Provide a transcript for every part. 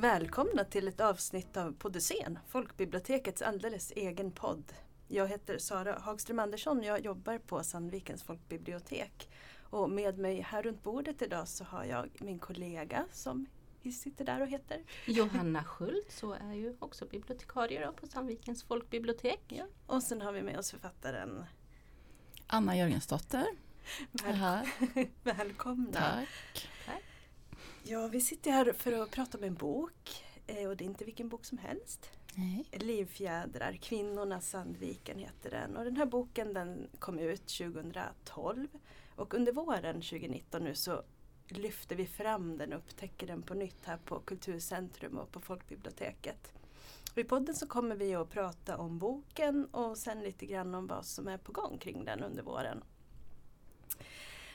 Välkomna till ett avsnitt av Poddescen, Folkbibliotekets alldeles egen podd. Jag heter Sara Hagström Andersson och jag jobbar på Sandvikens folkbibliotek. Och med mig här runt bordet idag så har jag min kollega som sitter där och heter Johanna Schultz och är ju också bibliotekarie på Sandvikens folkbibliotek. Ja. Och sen har vi med oss författaren Anna Jörgensdotter. Väl Välkomna! Tack. Ja, vi sitter här för att prata om en bok eh, och det är inte vilken bok som helst. Nej. Livfjädrar, Kvinnornas Sandviken heter den. Och den här boken den kom ut 2012 och under våren 2019 nu så lyfter vi fram den och upptäcker den på nytt här på Kulturcentrum och på Folkbiblioteket. I podden så kommer vi att prata om boken och sen lite grann om vad som är på gång kring den under våren.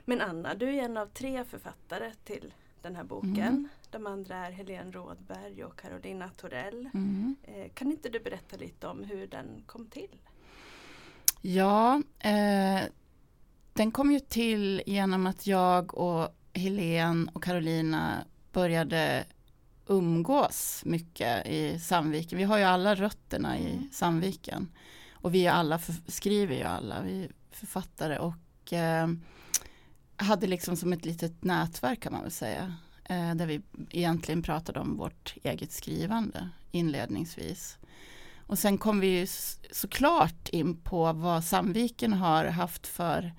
Men Anna, du är en av tre författare till den här boken. Mm. De andra är Helene Rådberg och Carolina Torell. Mm. Eh, kan inte du berätta lite om hur den kom till? Ja, eh, den kom ju till genom att jag och Helene och Carolina började umgås mycket i Sandviken. Vi har ju alla rötterna i Mm. Sandviken. Och vi är alla, för, skriver ju alla, vi är författare och eh, hade liksom som ett litet nätverk kan man väl säga. Eh, där vi egentligen pratade om vårt eget skrivande inledningsvis. Och sen kom vi ju såklart in på vad Sandviken har haft för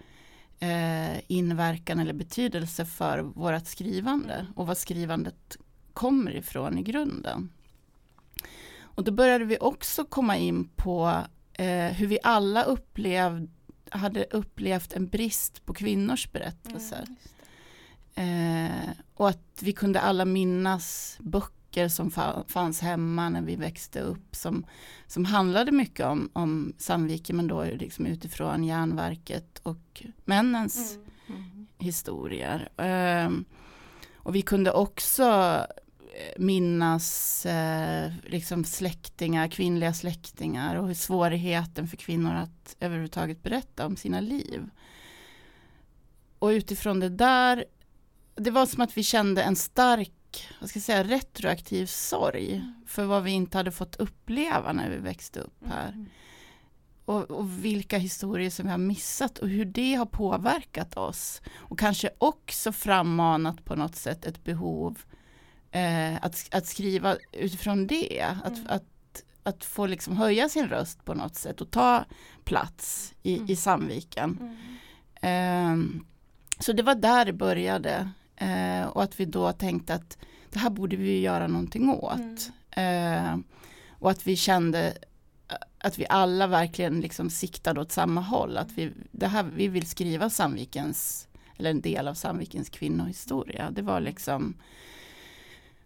eh, inverkan eller betydelse för vårt skrivande och vad skrivandet kommer ifrån i grunden. Och då började vi också komma in på eh, hur vi alla upplevde hade upplevt en brist på kvinnors berättelser. Mm. Eh, och att vi kunde alla minnas böcker som fa- fanns hemma när vi växte upp som, som handlade mycket om, om Sandviken men då liksom utifrån järnverket och männens Mm. Mm. historier. Ehm, och vi kunde också eh, minnas eh, liksom släktingar, kvinnliga släktingar och hur svårigheten för kvinnor att överhuvudtaget berätta om sina liv. Och utifrån det där, det var som att vi kände en stark, vad ska jag säga, retroaktiv sorg för vad vi inte hade fått uppleva när vi växte upp här Mm. och, och vilka historier som vi har missat och hur det har påverkat oss. Och kanske också frammanat på något sätt ett behov eh, att, att skriva utifrån det. Att, Mm. att, att få liksom höja sin röst på något sätt och ta plats i, Mm. i Sandviken. Mm. Ehm, så det var där det började. Eh, och att vi då tänkte att det här borde vi göra någonting åt. Mm. Eh, och att vi kände eh, att vi alla verkligen liksom siktade åt samma håll. Att vi, det här, vi vill skriva Sandvikens, eller en del av Sandvikens kvinnohistoria. Det var liksom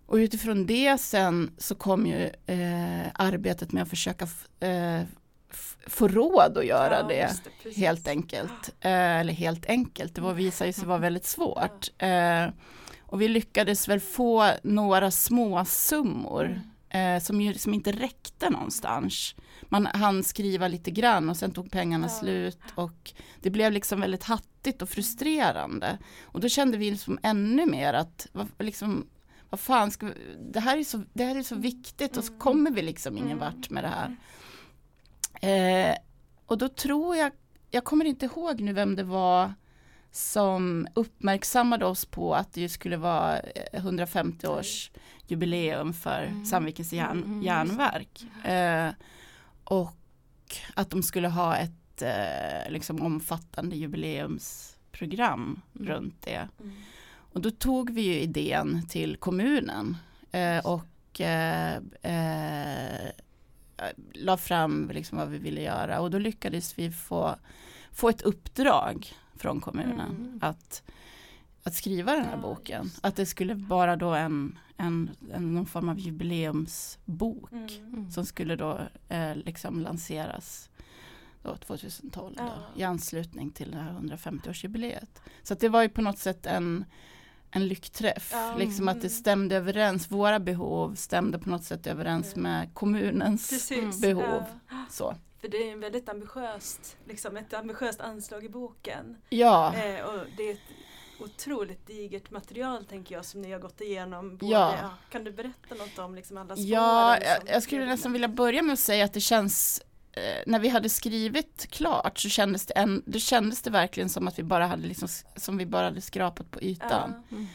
och utifrån det sen så kom ju eh, arbetet med att försöka eh, få råd att göra Ja, det. det. Helt enkelt. Eh, eller helt enkelt, det var, visade sig vara väldigt svårt. Eh, och vi lyckades väl få några små summor eh, som, ju, som inte räckte någonstans. Man hann skriva lite grann och sen tog pengarna Ja. slut och det blev liksom väldigt hattigt och frustrerande. Och då kände vi liksom ännu mer att liksom, vad fan ska vi, det, här är så, det här är så viktigt och så Mm. kommer vi liksom ingen Mm. vart med det här. Eh, och då tror jag, jag kommer inte ihåg nu vem det var som uppmärksammade oss på att det skulle vara eh, 150 års jubileum för Mm. Sandvikens järn, järnverk. Eh, och att de skulle ha ett eh, liksom omfattande jubileumsprogram Mm. runt det. Mm. Och då tog vi ju idén till kommunen eh, och eh, eh, la fram liksom vad vi ville göra och då lyckades vi få, få ett uppdrag från kommunen Mm. att, att skriva den här Ja, boken. just Att det skulle vara då en, en, en någon form av jubileumsbok Mm. Mm. som skulle då eh, liksom lanseras då 2012 då, Ja. i anslutning till det här 150-årsjubileet. Så att det var ju på något sätt en, en lyckträff. Ja. Liksom att det Mm. stämde överens, våra behov stämde på något sätt överens Mm. med kommunens Precis. behov. Ja. Så. För det är en väldigt ambitiöst, liksom ett ambitiöst anslag i boken. Ja, Eh, och det är ett otroligt digert material tänker jag som ni har gått igenom. Både, Ja. Kan du berätta något om liksom alla spår? Ja, liksom? jag, jag skulle nästan vilja börja med att säga att det känns när vi hade skrivit klart så kändes det, en, det kändes det verkligen som att vi bara hade liksom, som vi bara hade skrapat på ytan. Mm.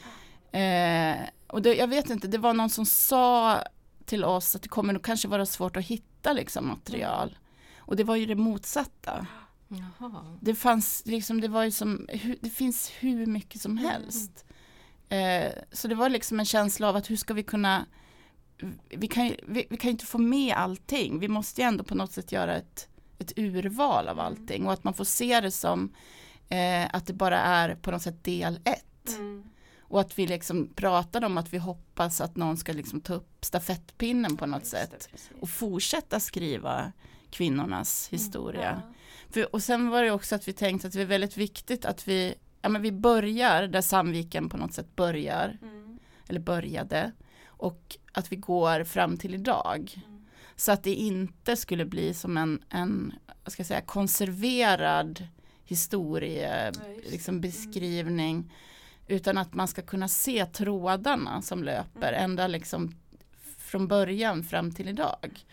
Eh, och det, jag vet inte, det var någon som sa till oss att det kommer nog kanske vara svårt att hitta liksom material. Och det var ju det motsatta. Jaha. Det fanns liksom, det var ju som, det finns hur mycket som helst. Eh, så det var liksom en känsla av att hur ska vi kunna, vi kan ju vi, vi kan inte få med allting. Vi måste ju ändå på något sätt göra ett, ett urval av allting och att man får se det som eh, att det bara är på något sätt del ett. Mm. Och att vi liksom pratade om att vi hoppas att någon ska liksom ta upp stafettpinnen på något Just det, sätt precis. och fortsätta skriva kvinnornas historia. Ja. För, och sen var det också att vi tänkte att det är väldigt viktigt att vi, ja men vi börjar där Sandviken på något sätt börjar, Mm. eller började, och att vi går fram till idag. Mm. Så att det inte skulle bli som en, en vad ska jag säga, konserverad historie, Ja, just det. liksom beskrivning, utan att man ska kunna se trådarna som löper Mm. ända liksom från början fram till idag.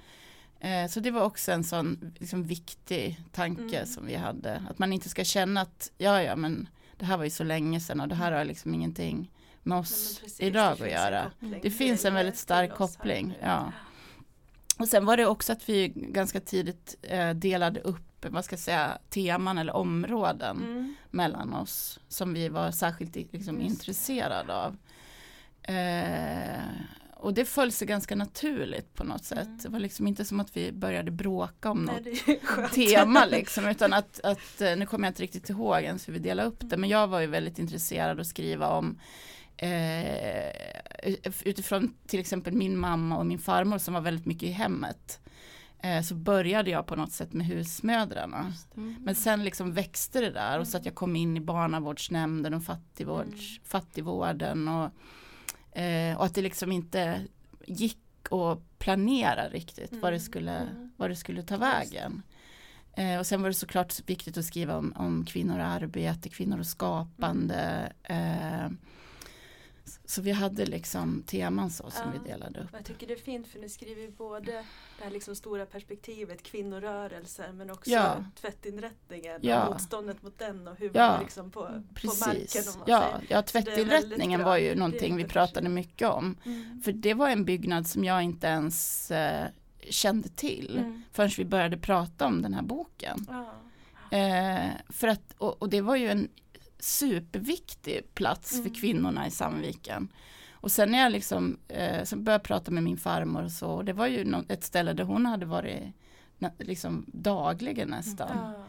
Eh, så det var också en sån liksom, viktig tanke Mm. som vi hade, att man inte ska känna att ja, ja, men det här var ju så länge sedan och det här har liksom ingenting med Nej, oss precis, idag att göra. Det finns en väldigt stark koppling, ja. Och sen var det också att vi ganska tidigt eh, delade upp, vad ska jag säga, teman eller områden Mm. mellan oss som vi var särskilt liksom, intresserade av. Eh, och det föll sig ganska naturligt på något sätt. Mm. Det var liksom inte som att vi började bråka om Nej, något tema liksom, utan att, att, eh, nu kommer jag inte riktigt ihåg ens hur vi delade upp det, men jag var ju väldigt intresserad att skriva om utifrån till exempel min mamma och min farmor som var väldigt mycket i hemmet. Eh, så började jag på något sätt med husmödrarna. Mm. Men sen liksom växte det där och så att jag kom in i barnavårdsnämnden och fattigvårds, Mm. fattigvården och, eh, och att det liksom inte gick att planera riktigt vad, det Mm. skulle, Mm. vad det skulle ta vägen. Eh, och sen var det såklart viktigt att skriva om, om kvinnor och arbete, kvinnor och skapande. Mm. Eh, så vi hade liksom teman så som Ja. vi delade upp. Jag tycker det är fint för ni skriver både det här liksom stora perspektivet, kvinnorörelser, men också Ja. tvättinrättningen Ja. och motståndet mot den och hur Ja. man liksom på, på marken. Precis, Om man ja, säger. ja tvättinrättningen var ju någonting vi pratade mycket om. Mm. För det var en byggnad som jag inte ens eh, kände till Mm. förrän vi började prata om den här boken. Ja. Eh, för att, och, och det var ju en superviktig plats Mm. för kvinnorna i Sandviken. Och sen när jag liksom, eh, så började prata med min farmor och så, och det var ju nå- ett ställe där hon hade varit liksom dagligen nästan. Ja.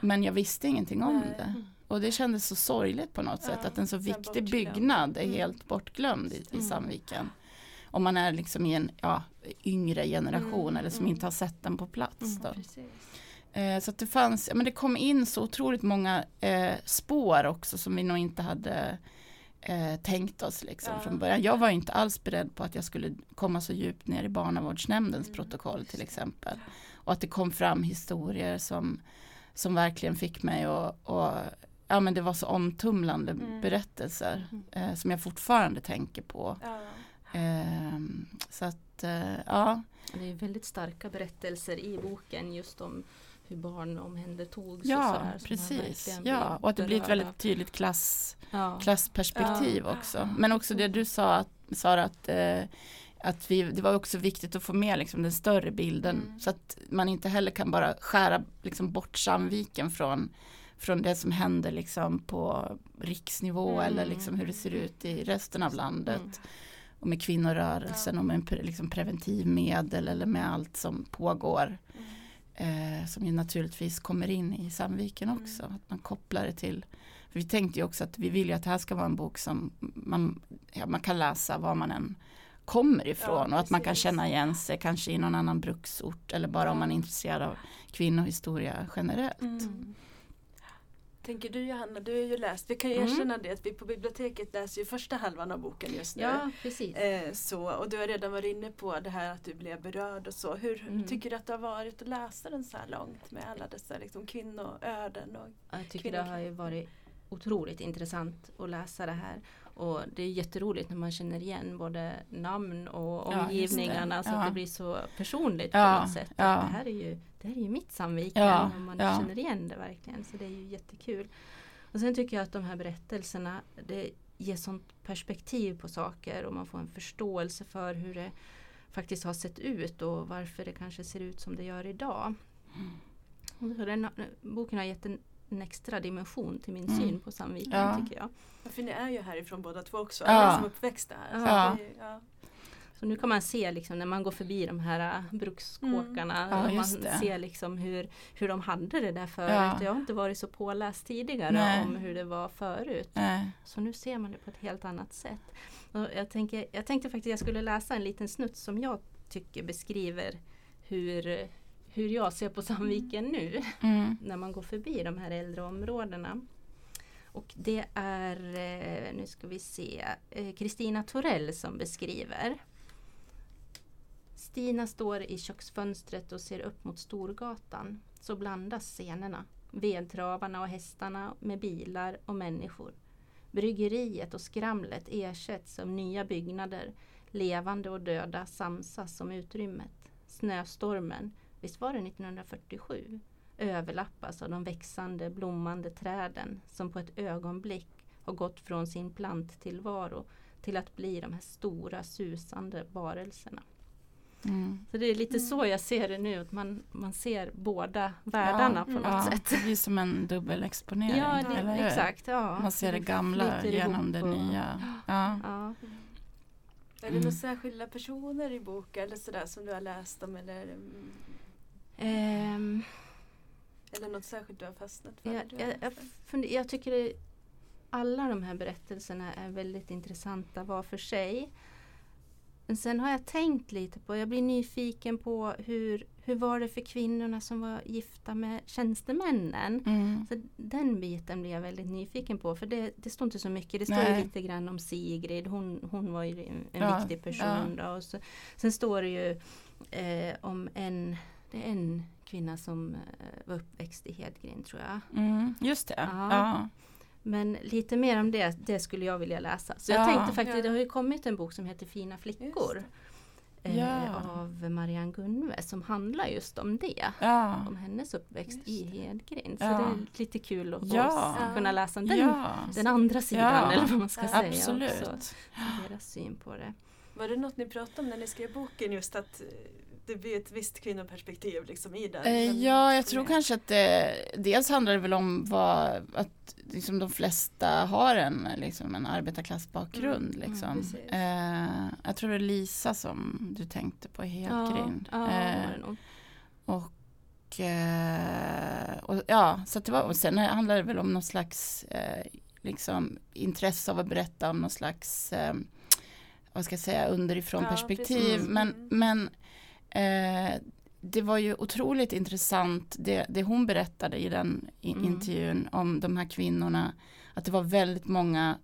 Men jag visste ingenting om Nej. det. Och det kändes så sorgligt på något Ja, sätt att en så viktig bortglömd. byggnad är Mm. helt bortglömd i, i Mm. Sandviken. Om man är liksom i en ja, yngre generation Mm, eller som mm. inte har sett den på plats. Mm, Då. Precis. Eh, så att det fanns, ja, men det kom in så otroligt många eh, spår också som vi nog inte hade eh, tänkt oss liksom Ja. från början. Jag var inte alls beredd på att jag skulle komma så djupt ner i barnavårdsnämndens Mm, protokoll till exempel. Och att det kom fram historier som, som verkligen fick mig att, och, ja men det var så omtumlande Mm. berättelser Mm. eh, som jag fortfarande tänker på. Ja. Ehm, så att, eh, ja. Det är väldigt starka berättelser i boken just om hur barn omhändertogs och Ja, sådär, som man precis. Ja, och att det blir ett väldigt tydligt klass, ja. klassperspektiv Ja. också. Men också det du sa, att, Sara, att, eh, att vi, det var också viktigt att få med liksom, den större bilden. Mm. Så att man inte heller kan bara skära liksom, bort Sandviken från, från det som händer liksom, på riksnivå Mm. eller liksom, hur det ser ut i resten av landet. Mm. Och med kvinnorörelsen Ja. och med liksom, preventivmedel eller med allt som pågår. Mm. Eh, som ju naturligtvis kommer in i Sandviken Mm. också. Att man kopplar det till. Vi tänkte ju också att vi vill ju att det här ska vara en bok som man, ja, man kan läsa var man än kommer ifrån. Ja, och att man kan känna igen sig kanske i någon annan bruksort. Eller bara om Ja. man är intresserad av kvinnohistoria generellt. Mm. Tänker du Johanna, du har ju läst, vi kan ju Mm. erkänna det att vi på biblioteket läser ju första halvan av boken just nu. ja, precis. Eh, så, och du har redan varit inne på det här att du blev berörd och så. Hur Mm. tycker du att det har varit att läsa den så här långt med alla dessa liksom, kvinnoöden? Och, Jag tycker det har varit otroligt intressant att läsa det här. Och det är jätteroligt när man känner igen både namn och Ja, omgivningarna det. så Ja. att det blir så personligt Ja, på något sätt. ja. Det, här är ju, det här är ju mitt Sandviken Ja, och man ja. känner igen det verkligen. Så det är ju jättekul. Och sen tycker jag att de här berättelserna det ger sånt perspektiv på saker och man får en förståelse för hur det faktiskt har sett ut och varför det kanske ser ut som det gör idag. Så den, boken har gett en, en extra dimension till min Mm. syn på Sandviken Ja. tycker jag. Ja, För ni är ju härifrån båda två också, Ja. alla som uppväxta här. Så Ja. det ju- ja. Så nu kan man se liksom när man går förbi de här äh, brukskåkarna. Mm. Man det. ser liksom hur, hur de hade det där förut. Ja. Jag har inte varit så påläst tidigare Nej. om hur det var förut. Nej. Så nu ser man det på ett helt annat sätt. Och jag, tänker, jag tänkte faktiskt jag skulle läsa en liten snutt som jag tycker beskriver hur, hur jag ser på Sandviken nu. Mm. När man går förbi de här äldre områdena. Och det är, eh, nu ska vi se, eh, Kristina Torell som beskriver. Stina står i köksfönstret och ser upp mot Storgatan. Så blandas scenerna. Vedtravarna och hästarna med bilar och människor. Bryggeriet och skramlet ersätts av nya byggnader. Levande och döda samsas om utrymmet. Snöstormen, visst var det 1947? överlappas av de växande blommande träden som på ett ögonblick har gått från sin planttillvaro till att bli de här stora susande varelserna. Mm. Så det är lite så jag ser det nu, att man, man ser båda världarna på mm. något Ja, sätt. det blir som en dubbelexponering. Ja, eller det, hur? exakt. Ja. Man ser det Det gamla genom det och- nya. Ja. Ja. Är det Mm. några särskilda personer i boken eller sådär som du har läst om eller, Ehm, eller något särskilt du har fastnat för? Jag, jag, jag, funder, jag tycker det, alla de här berättelserna är väldigt intressanta var för sig. Men sen har jag tänkt lite på, jag blir nyfiken på hur, hur var det för kvinnorna som var gifta med tjänstemännen? Mm. Så den biten blir jag väldigt nyfiken på för det, det står inte så mycket. Det står ju Nej. lite grann om Sigrid, hon, hon var ju en, en Ja, viktig person. Då, och så, sen står det ju eh, om en, det är en kvinna som eh, var uppväxt i Hedgren tror jag. Mm. Just det. Ja. Ja. Men lite mer om det, det skulle jag vilja läsa. Så jag Ja. tänkte faktiskt, Ja. det har ju kommit en bok som heter Fina flickor. Eh, Ja. Av Marianne Gunve som handlar just om det. Ja. Om hennes uppväxt i det. Hedgren. Så Ja. det är lite kul att Ja. kunna läsa den, ja. den andra sidan Ja. eller vad man ska Ja. säga Absolut. också. Deras syn på det. Var det något ni pratade om när ni skrev boken just att eh, det blir ett visst kvinnoperspektiv liksom i den? Eh, Den- Ja, jag tror kanske att det, dels handlar det väl om vad, att liksom de flesta har en, liksom en arbetarklassbakgrund. Mm, liksom. precis. eh, jag tror det är Lisa som du tänkte på Hedgren. Ja, ja, Eh, det nog. och, eh, och ja, så att det var, och sen handlar det väl om någon slags eh, liksom, intresse av att berätta om någon slags eh, vad ska jag säga, underifrån Ja, perspektiv. precis. Men, Mm. men eh, det var ju otroligt intressant det, det hon berättade i den i, Mm. intervjun om de här kvinnorna. Att det var väldigt många,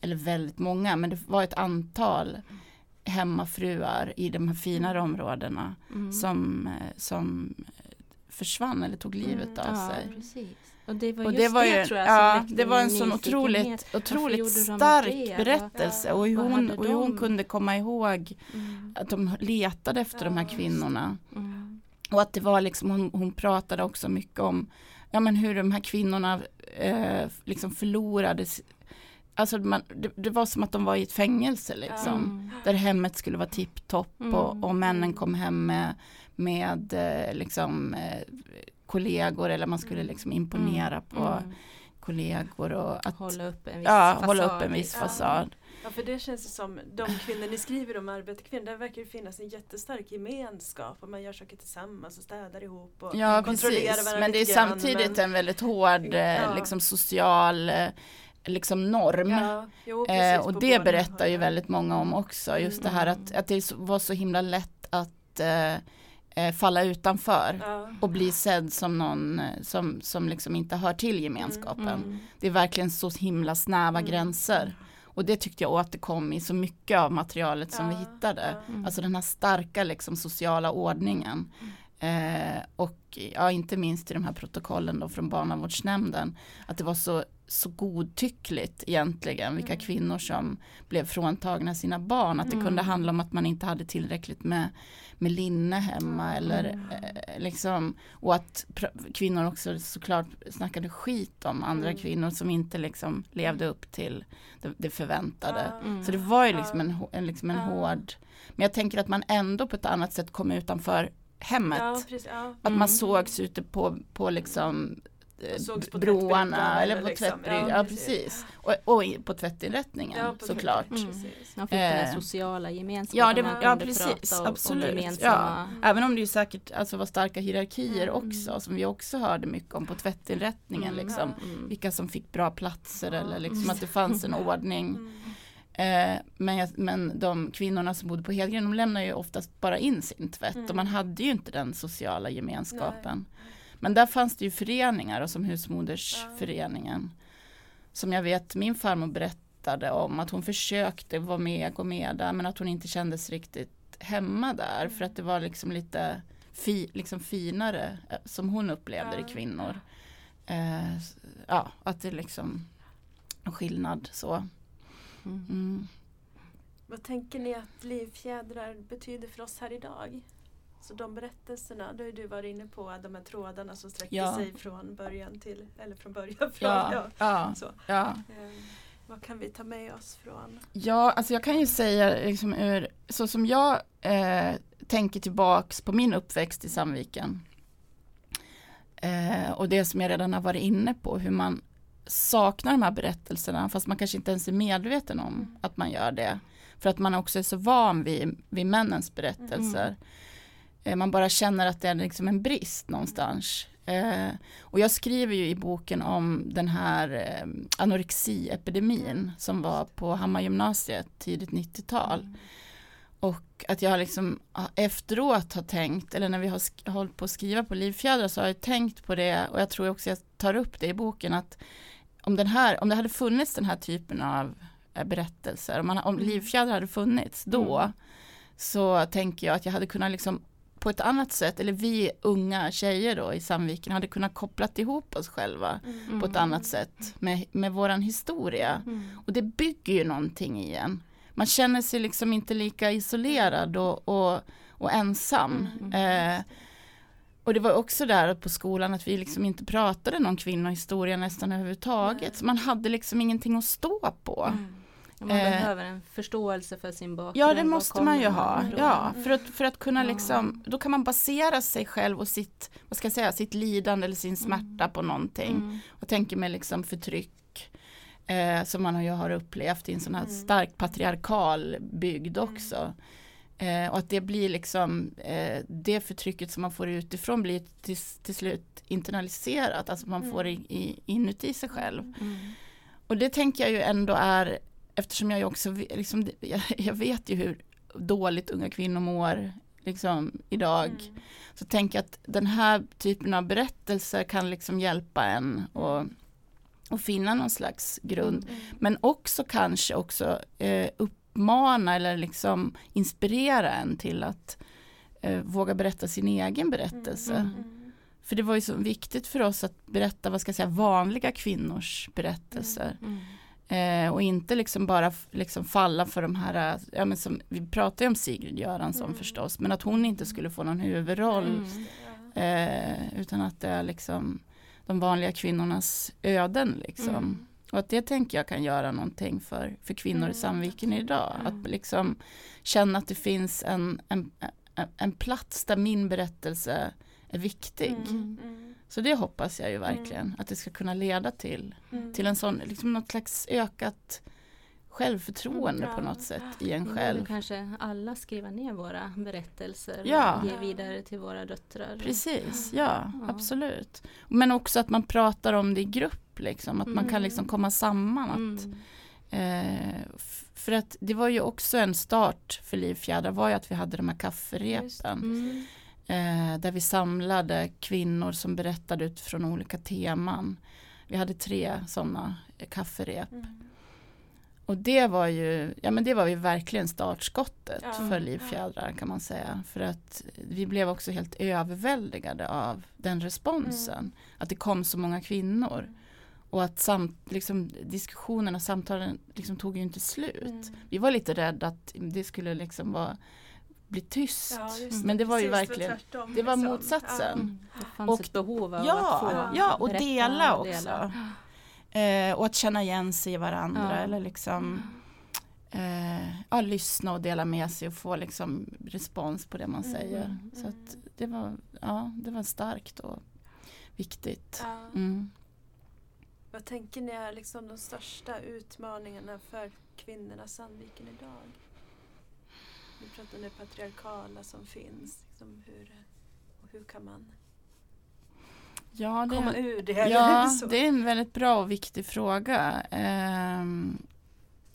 eller väldigt många, men det var ett antal hemmafruar i de här finare områdena Mm. som, eh, som försvann eller tog livet Mm, av ja, sig. precis. Och det var Och det var ju, tror jag ja, det var en sån otroligt, otroligt de stark det? berättelse och hur hon, och hur hon de? kunde komma ihåg Mm. att de letade efter de här Ja, just det. kvinnorna. Mm. Och att det var liksom, hon, hon pratade också mycket om ja, men hur de här kvinnorna eh, liksom förlorades. Alltså man, det, det var som att de var i ett fängelse liksom. Mm. Där hemmet skulle vara tipptopp Mm. och, och männen Mm. kom hem med, med eh, liksom, eh, kollegor eller man skulle Mm. liksom imponera på Mm. kollegor och att Hålla upp en viss ja, fasad. hålla upp en viss fasad. Ja för det känns som de kvinnor ni skriver om arbetarkvinnor, där verkar det finnas en jättestark gemenskap och man gör saker tillsammans och städar ihop och Ja kontrollerar precis, varandra men det är samtidigt men- en väldigt hård eh, Ja. liksom social eh, liksom norm. Ja, jo, precis, Eh, och på det berättar ju väldigt många om också. Just det här Mm. att, att det var så himla lätt att eh, eh, falla utanför. Ja. Och bli sedd som någon eh, som, som liksom inte hör till gemenskapen. Mm. Det är verkligen så himla snäva Mm. gränser. Och det tyckte jag återkom i så mycket av materialet som vi Ja, hittade. ja. Mm. Alltså den här starka liksom sociala ordningen. Eh, och ja, inte minst i de här protokollen då från barnavårdsnämnden. Att det var så, så godtyckligt egentligen vilka Mm. kvinnor som blev fråntagna sina barn. Att det Mm. kunde handla om att man inte hade tillräckligt med, med linne hemma. Eller, Mm. eh, liksom, och att kvinnor också såklart snackade skit om andra Mm. kvinnor som inte liksom levde upp till det, det förväntade. Ja. Mm. Så det var ju liksom Ja. en, en, liksom en Ja. hård Men jag tänker att man ändå på ett annat sätt kom utanför hemmet. Ja, precis, ja. Att Mm. man sågs ute på, på liksom på broarna eller på liksom. tvättbryggor. Ja, Ja, precis. precis. Och, och på tvättinrättningen Ja, på såklart. Mm. Man fick den här Eh, sociala gemenskapen. Ja, det, man ja precis, prata om- absolut. Gemensamma, Ja. Även om det ju säkert alltså, var starka hierarkier Mm. också, som vi också hörde mycket om på tvättinrättningen. Mm. Liksom. Mm. Vilka som fick bra platser eller liksom Mm. att det fanns en ordning. Mm. Eh, men, jag, men de kvinnorna som bodde på Hedgren, de lämnar ju oftast bara in sin tvätt Mm. och man hade ju inte den sociala gemenskapen. Men där fanns det ju föreningar och som Husmodersföreningen. Som jag vet min farmor berättade om att hon försökte vara med, gå med där men att hon inte kändes riktigt hemma där för att det var liksom lite fi, liksom finare eh, som hon upplevde det kvinnor. Eh, ja, att det liksom en skillnad så. Mm. Mm. Vad tänker ni att livfjädrar betyder för oss här idag? Så de berättelserna, då har du varit inne på de här trådarna som sträcker Ja. sig från början till, eller från början från, Ja, ja. ja, Så. ja. Eh, vad kan vi ta med oss från? Ja, alltså jag kan ju säga liksom ur, så som jag eh, tänker tillbaks på min uppväxt i Sandviken. Eh, och det som jag redan har varit inne på, hur man saknar de här berättelserna, fast man kanske inte ens är medveten om att man gör det. För att man också är så van vid, vid männens berättelser. Eh, man bara känner att det är liksom en brist någonstans. Eh, och jag skriver ju i boken om den här eh, anorexiepidemin som var på Hammargymnasiet tidigt 90-tal. Och att jag liksom efteråt har tänkt, eller när vi har hållit på att skriva på Livfjädrar så har jag tänkt på det och jag tror också jag tar upp det i boken att om, den här, om det hade funnits den här typen av eh, berättelser, om, man, om Mm. Livfjädrar hade funnits då Mm. så tänker jag att jag hade kunnat liksom på ett annat sätt, eller vi unga tjejer då i Sandviken hade kunnat kopplat ihop oss själva Mm. på ett annat sätt med, med våran historia. Mm. Och det bygger ju någonting i en. Man känner sig liksom inte lika isolerad och, och, och ensam. Mm. Eh, och det var också där på skolan att vi liksom inte pratade någon kvinnohistoria nästan överhuvudtaget. Så man hade liksom ingenting att stå på. Mm. Man Eh, behöver en förståelse för sin bakgrund. Ja, det måste man ju ha. Ja, för att, för att kunna Ja. liksom, då kan man basera sig själv och sitt, vad ska jag säga, sitt lidande eller sin smärta på någonting. Mm. Och tänker mig liksom förtryck eh, som man ju har upplevt i en sån här Mm. starkt patriarkal bygd också. Eh, och att det blir liksom, eh, det förtrycket som man får utifrån blir till, till slut internaliserat, alltså man Mm. får det i, i, inuti sig själv. Mm. Och det tänker jag ju ändå är, eftersom jag också, liksom, jag, jag vet ju hur dåligt unga kvinnor mår liksom idag. Mm. Så tänker jag att den här typen av berättelser kan liksom hjälpa en och, och finna någon slags grund. Mm. Men också kanske också eh, uppmana eller liksom inspirera en till att eh, våga berätta sin egen berättelse. Mm. Mm. För det var ju så viktigt för oss att berätta, vad ska jag säga, vanliga kvinnors berättelser. Mm. Eh, och inte liksom bara liksom falla för de här, eh, ja, men som, vi pratar ju om Sigrid Göransson Mm. förstås, men att hon inte skulle få någon huvudroll. Mm. Eh, utan att det är liksom de vanliga kvinnornas öden liksom. Mm. Och att det tänker jag kan göra någonting för, för kvinnor i Mm. Sandviken idag. Mm. Att liksom känna att det finns en, en, en, en plats där min berättelse är viktig. Mm. Mm. Så det hoppas jag ju verkligen att det ska kunna leda till. Mm. Till en sån, liksom något slags ökat självförtroende Mm, på ja. något sätt i en Vi själv. kanske alla skriva ner våra berättelser Ja. och ge vidare till våra döttrar. Precis, ja, Ja. absolut. Men också att man pratar om det i grupp, liksom, att man kan Mm. liksom komma samman. Att, Mm. eh, för att det var ju också en start för Livfjädrar var ju att vi hade de här Just kafferepen. Mm. Eh, där vi samlade kvinnor som berättade utifrån olika teman. Vi hade tre sådana eh, kafferep. Mm. och det var ju, ja men det var ju verkligen startskottet Ja. för Livfjädrar kan man säga. För att vi blev också helt överväldigade av den responsen. Mm. Att det kom så många kvinnor. Och att samt, liksom, diskussionerna, samtalen liksom tog ju inte slut. Mm. Vi var lite rädda att det skulle liksom vara, bli tyst. Ja, just Men det var ju Precis, verkligen, tvärtom, det var liksom. motsatsen. Mm. Det fanns Och- ett behov av Ja, att få ja och berätta dela och också. dela. Eh, och att känna igen sig i varandra Ja. eller liksom eh, ja, lyssna och dela med sig och få liksom respons på det man Mm, säger. mm. Så att det var, ja, det var starkt och viktigt. Ja. Mm. Vad tänker ni är liksom de största utmaningarna för kvinnorna i Sandviken idag? Om det patriarkala som finns. Liksom hur, och hur kan man Ja, komma det, ur det? ja det är en väldigt bra och viktig fråga. Ehm,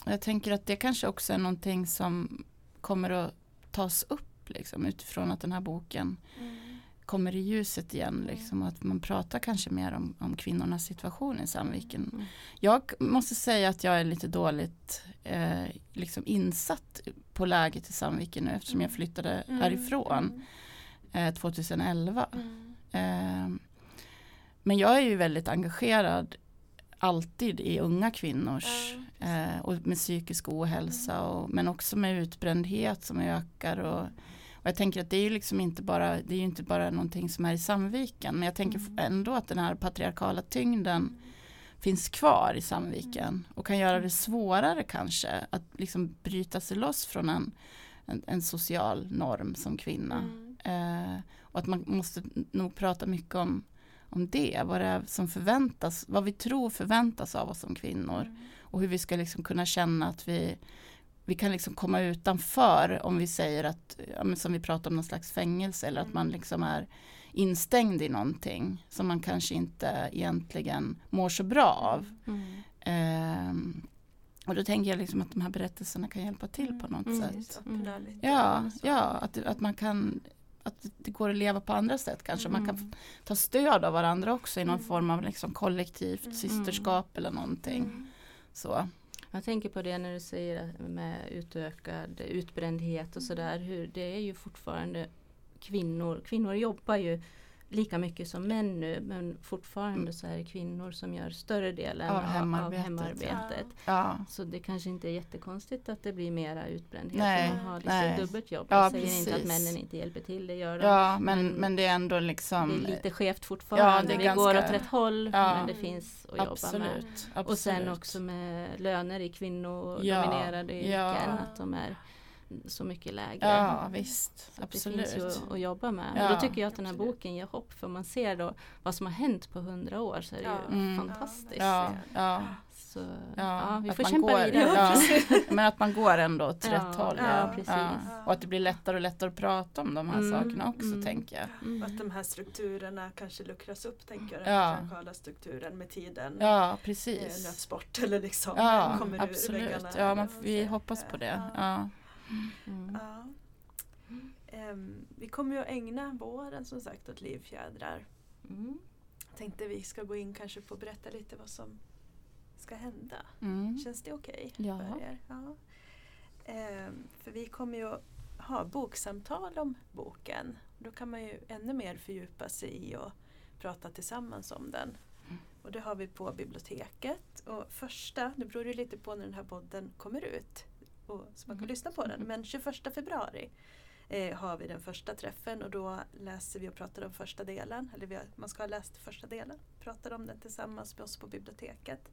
jag tänker att det kanske också är någonting som kommer att tas upp liksom, utifrån att den här boken Mm. kommer i ljuset igen. Liksom, och att man pratar kanske mer om, om kvinnornas situation i Sandviken. Mm. Jag måste säga att jag är lite dåligt eh, liksom insatt på läget i Sandviken nu eftersom jag flyttade Mm, härifrån eh, 2011. Mm. Eh, men jag är ju väldigt engagerad alltid i unga kvinnors Ja, eh, och med psykisk ohälsa och, men också med utbrändhet som ökar och, och jag tänker att det är ju liksom inte bara det är ju inte bara någonting som är i Sandviken men jag tänker Mm. ändå att den här patriarkala tyngden finns kvar i Sandviken och kan göra det svårare kanske att liksom bryta sig loss från en, en, en social norm som kvinna. Mm. Eh, och att man måste nog prata mycket om, om det, vad det är som förväntas, vad vi tror förväntas av oss som kvinnor. Mm. Och hur vi ska liksom kunna känna att vi, vi kan liksom komma utanför om vi säger att, ja, som vi pratar om någon slags fängelse eller att Mm. man liksom är instängd i någonting som man kanske inte egentligen mår så bra av. Mm. Ehm, och då tänker jag liksom att de här berättelserna kan hjälpa till på något Mm. sätt. Lite Ja, ja att, att man kan att det går att leva på andra sätt kanske. Man kan Mm. ta stöd av varandra också i någon Mm. form av liksom kollektivt Mm. systerskap eller någonting. Mm. Så. Jag tänker på det när du säger med utökad utbrändhet och sådär. Hur det är ju fortfarande kvinnor. Kvinnor jobbar ju lika mycket som män nu men fortfarande så är det kvinnor som gör större delen Av av, hemarbetet. av hemarbetet. Ja, Så det kanske inte är jättekonstigt att det blir mera utbrändhet. Nej, man har nej. dubbelt jobb. Ja, Jag säger inte att precis. männen inte hjälper till, det gör de. ja men, Men men det är ändå Det liksom är lite skevt fortfarande. Ja, det vi ganska- går åt rätt håll Ja. men det finns att jobba med. absolut, absolut. Och sen också med löner i kvinnodominerade yrken. ja. Att de är så mycket lägre. Ja visst, Så att det absolut. finns ju att, jobba med. Ja. Och då tycker jag att den här Absolut. boken ger hopp. För man ser då vad som har hänt på hundra år så är det Ja. ju Mm. fantastiskt. Ja, ja, Så, ja, ja, vi att får man kämpa går, vidare. Ja, men att man går ändå åt Ja, rätt håll. ja, precis. Och att det blir lättare och lättare att prata om de här Mm, sakerna också mm. tänker jag. Mm. Och att de här strukturerna kanske luckras upp, tänker jag. Den Ja. patriarkala strukturen med tiden. Ja, Eh, precis. nöts bort eller liksom Ja, kommer ur absolut. väggarna, Ja, man, vi hoppas på det. Ja. Mm. Ja. Ehm, vi kommer ju att ägna våren som sagt åt livfjädrar. Mm. Tänkte vi ska gå in kanske på att berätta lite vad som ska hända. Mm. Känns det okej Ja. för er? Ja. Ehm, för vi kommer ju att ha boksamtal om boken. Då kan man ju ännu mer fördjupa sig i och prata tillsammans om den. Mm. Och det har vi på biblioteket. Och första, nu beror det lite på när den här podden kommer ut. Och, så man kan Mm. lyssna på den. Men 21 februari eh, har vi den första träffen och då läser vi och pratar om första delen. Eller har, man ska ha läst första delen. Pratar om den tillsammans med oss på biblioteket.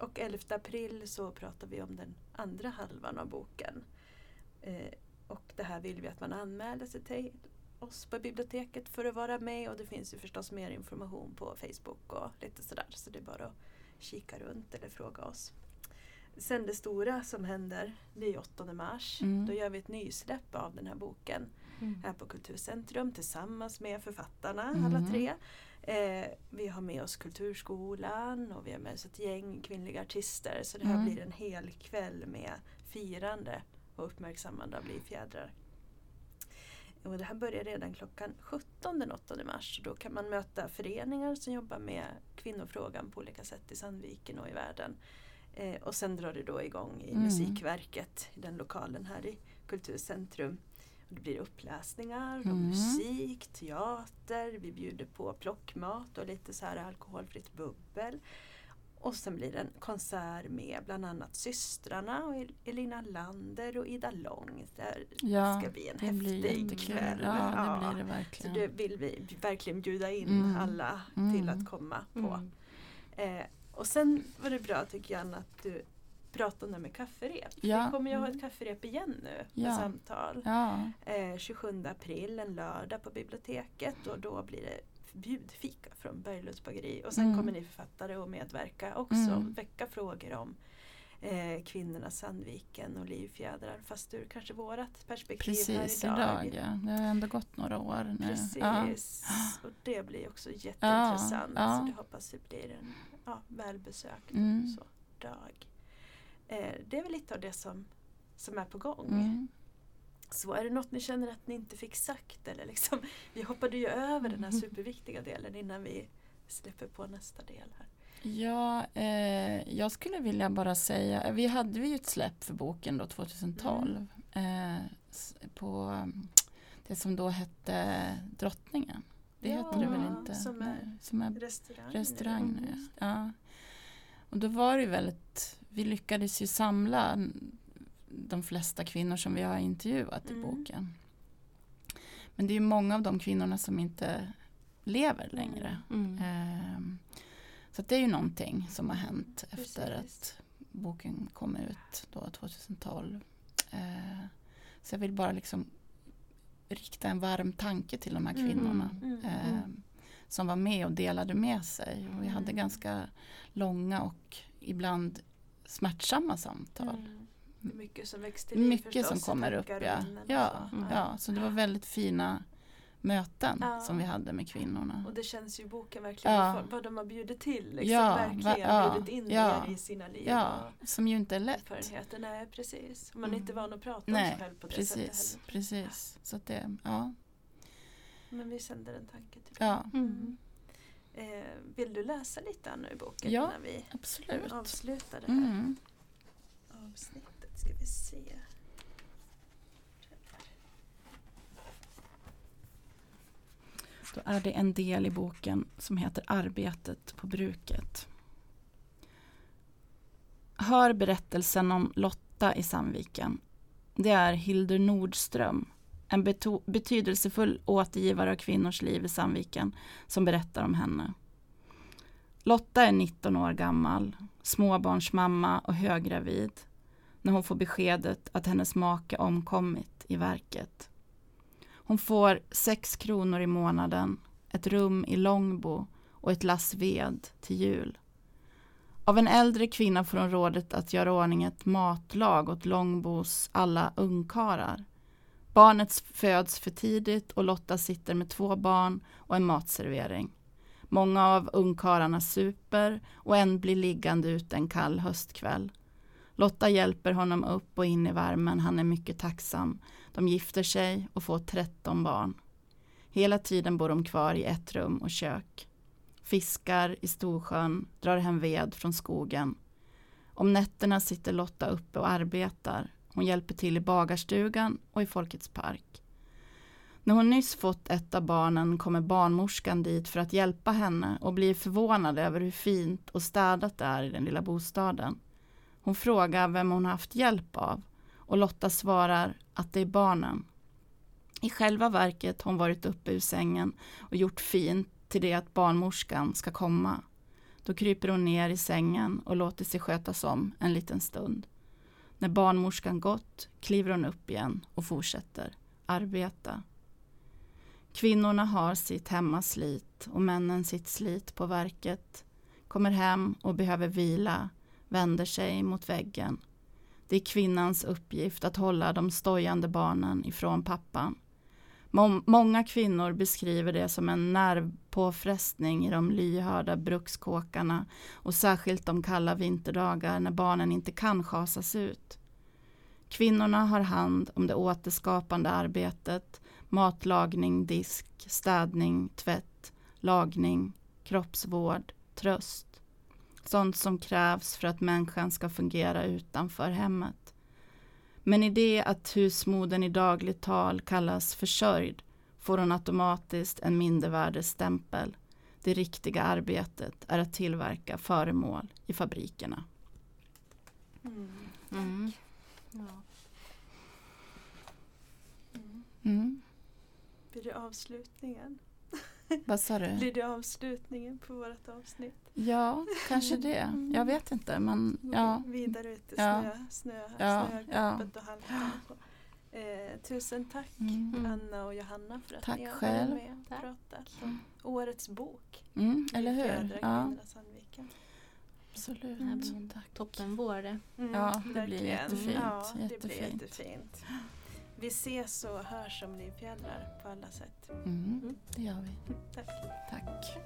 Och 11 april så pratar vi om den andra halvan av boken. Eh, och det här vill vi att man anmäler sig till oss på biblioteket för att vara med och det finns ju förstås mer information på Facebook och lite sådär så det är bara att kika runt eller fråga oss. Sen det stora som händer, det är 8 mars. Mm. Då gör vi ett nysläpp av den här boken Mm. här på Kulturcentrum tillsammans med författarna Mm. alla tre. Eh, vi har med oss Kulturskolan och vi har med oss ett gäng kvinnliga artister så det här Mm. blir en hel kväll med firande och uppmärksammande av livfjädrar. Och det här börjar redan klockan 17 den 8 mars. Då kan man möta föreningar som jobbar med kvinnofrågan på olika sätt i Sandviken och i världen. Eh, och sen drar det då igång i Mm. musikverket i den lokalen här i Kulturcentrum. Och det blir uppläsningar och Mm. musik, teater, vi bjuder på plockmat och lite så här alkoholfritt bubbel. Och sen blir det en konsert med bland annat systrarna och El- Elina Lander och Ida Lång. Det Ja, ska bli en det blir häftig jättekul. kväll. Ja, det blir det Så verkligen. det vill vi verkligen bjuda in Mm. alla Mm. till att komma på. Mm. Eh, och sen var det bra tycker jag att du pratade med kafferep. Ja. Vi kommer ju ha Mm. ett kafferep igen nu med Ja. samtal. Ja, Eh, 27 april, en lördag på biblioteket och då blir det bjudfika från Berglunds bageri. Och sen Mm. kommer ni författare att medverka också, Mm. väcka frågor om eh, kvinnorna Sandviken och livfjädrar fast ur kanske vårat perspektiv precis här idag. idag. Ja. Det har ändå gått några år nu. Precis, Ja. och det blir också jätteintressant. Ja, Så det hoppas det blir en ja, välbesökt Mm. så, dag. Eh, det är väl lite av det som, som är på gång. Mm. Så är det något ni känner att ni inte fick sagt? Eller liksom, vi hoppade ju över den här Mm. superviktiga delen innan vi släpper på nästa del. här. Ja, eh, jag skulle vilja bara säga, vi hade ju ett släpp för boken då 2012 Mm. eh, på mm, det som då hette Drottningen. Det Ja, heter det väl inte? som är Nej, som är Restaurang. restaurang nu. Mm. Ja. Och då var det ju väldigt, vi lyckades ju samla de flesta kvinnor som vi har intervjuat i Mm. boken. Men det är ju många av de kvinnorna som inte lever längre. Mm. Ehm, Så det är ju någonting som har hänt efter Precis. att boken kom ut då 2012. Eh, Så jag vill bara liksom rikta en varm tanke till de här Mm, kvinnorna mm, eh, mm. som var med och delade med sig. Och vi hade Mm. ganska långa och ibland smärtsamma samtal. Mm. Mycket som växte Mycket förstås, som kommer upp. Ja. Ja. Mm. ja, så det var väldigt fina möten Ja. som vi hade med kvinnorna. Och det känns ju i boken verkligen Ja. vad- vad de har bjudit till. Liksom, Ja, verkligen va- ja, bjudit in ja, i sina liv Ja, som ju inte är lätt. Nej, precis. Man är Mm. inte van att prata om Nej, sig själv på det sättet heller. precis. Så att det, ja. Men vi sänder en tanke till ja Mm. Eh, vill du läsa lite Anna ur boken Ja, innan vi absolut. avslutar det här Mm. avsnittet? Ska vi se. Då är det en del i boken som heter Arbetet på bruket. Hör berättelsen om Lotta i Sandviken. Det är Hildur Nordström, en betydelsefull återgivare av kvinnors liv i Sandviken, som berättar om henne. Lotta är 19 år gammal, småbarnsmamma och höggravid när hon får beskedet att hennes make omkommit i verket. Hon får 6 kronor i månaden, ett rum i Långbo och ett lass ved till jul. Av en äldre kvinna får hon rådet att göra ordning ett matlag åt Långbos alla ungkarlar. Barnet föds för tidigt och Lotta sitter med två barn och en matservering. Många av ungkarlarna super och en blir liggande ute en kall höstkväll. Lotta hjälper honom upp och in i värmen, han är mycket tacksam. De gifter sig och får 13 barn. Hela tiden bor de kvar i ett rum och kök. Fiskar i Storsjön, drar hem ved från skogen. Om nätterna sitter Lotta uppe och arbetar. Hon hjälper till i bagarstugan och i Folkets park. När hon nyss fått ett av barnen kommer barnmorskan dit för att hjälpa henne och blir förvånad över hur fint och städat det är i den lilla bostaden. Hon frågar vem hon haft hjälp av och Lotta svarar att det är barnen. I själva verket har hon varit uppe ur sängen och gjort fint till det att barnmorskan ska komma. Då kryper hon ner i sängen och låter sig skötas om en liten stund. När barnmorskan gått kliver hon upp igen och fortsätter arbeta. Kvinnorna har sitt hemmaslit och männen sitt slit på verket. Kommer hem och behöver vila, vänder sig mot väggen. Det är kvinnans uppgift att hålla de stojande barnen ifrån pappan. Många kvinnor beskriver det som en nervpåfrestning i de lyhörda brukskåkarna och särskilt de kalla vinterdagar när barnen inte kan schasas ut. Kvinnorna har hand om det återskapande arbetet, matlagning, disk, städning, tvätt, lagning, kroppsvård, tröst. Sånt som krävs för att människan ska fungera utanför hemmet. Men i det att husmodern i dagligt tal kallas försörjd får hon automatiskt en mindervärdesstämpel. Det riktiga arbetet är att tillverka föremål i fabrikerna. Mm. Mm. Ja. Mm. Mm. Blir det avslutningen? Vad sa du? Blir det avslutningen på vårt avsnitt? Ja, kanske det. Jag vet inte, men ja. Vidare ut i Ja. snö, snö, Ja, snöglappet och halkan. Eh, tusen tack Mm. Anna och Johanna för att Tack ni har själv. varit med och Tack. pratat om årets bok. Mm, eller hur? Ja, absolut. En Tack. toppenvår det. Mm, Ja, det blir jättefint, Ja, det blir jättefint. Vi ses och hörs om livfjällar på alla sätt. Mm. mm, det gör vi. Tack. Tack.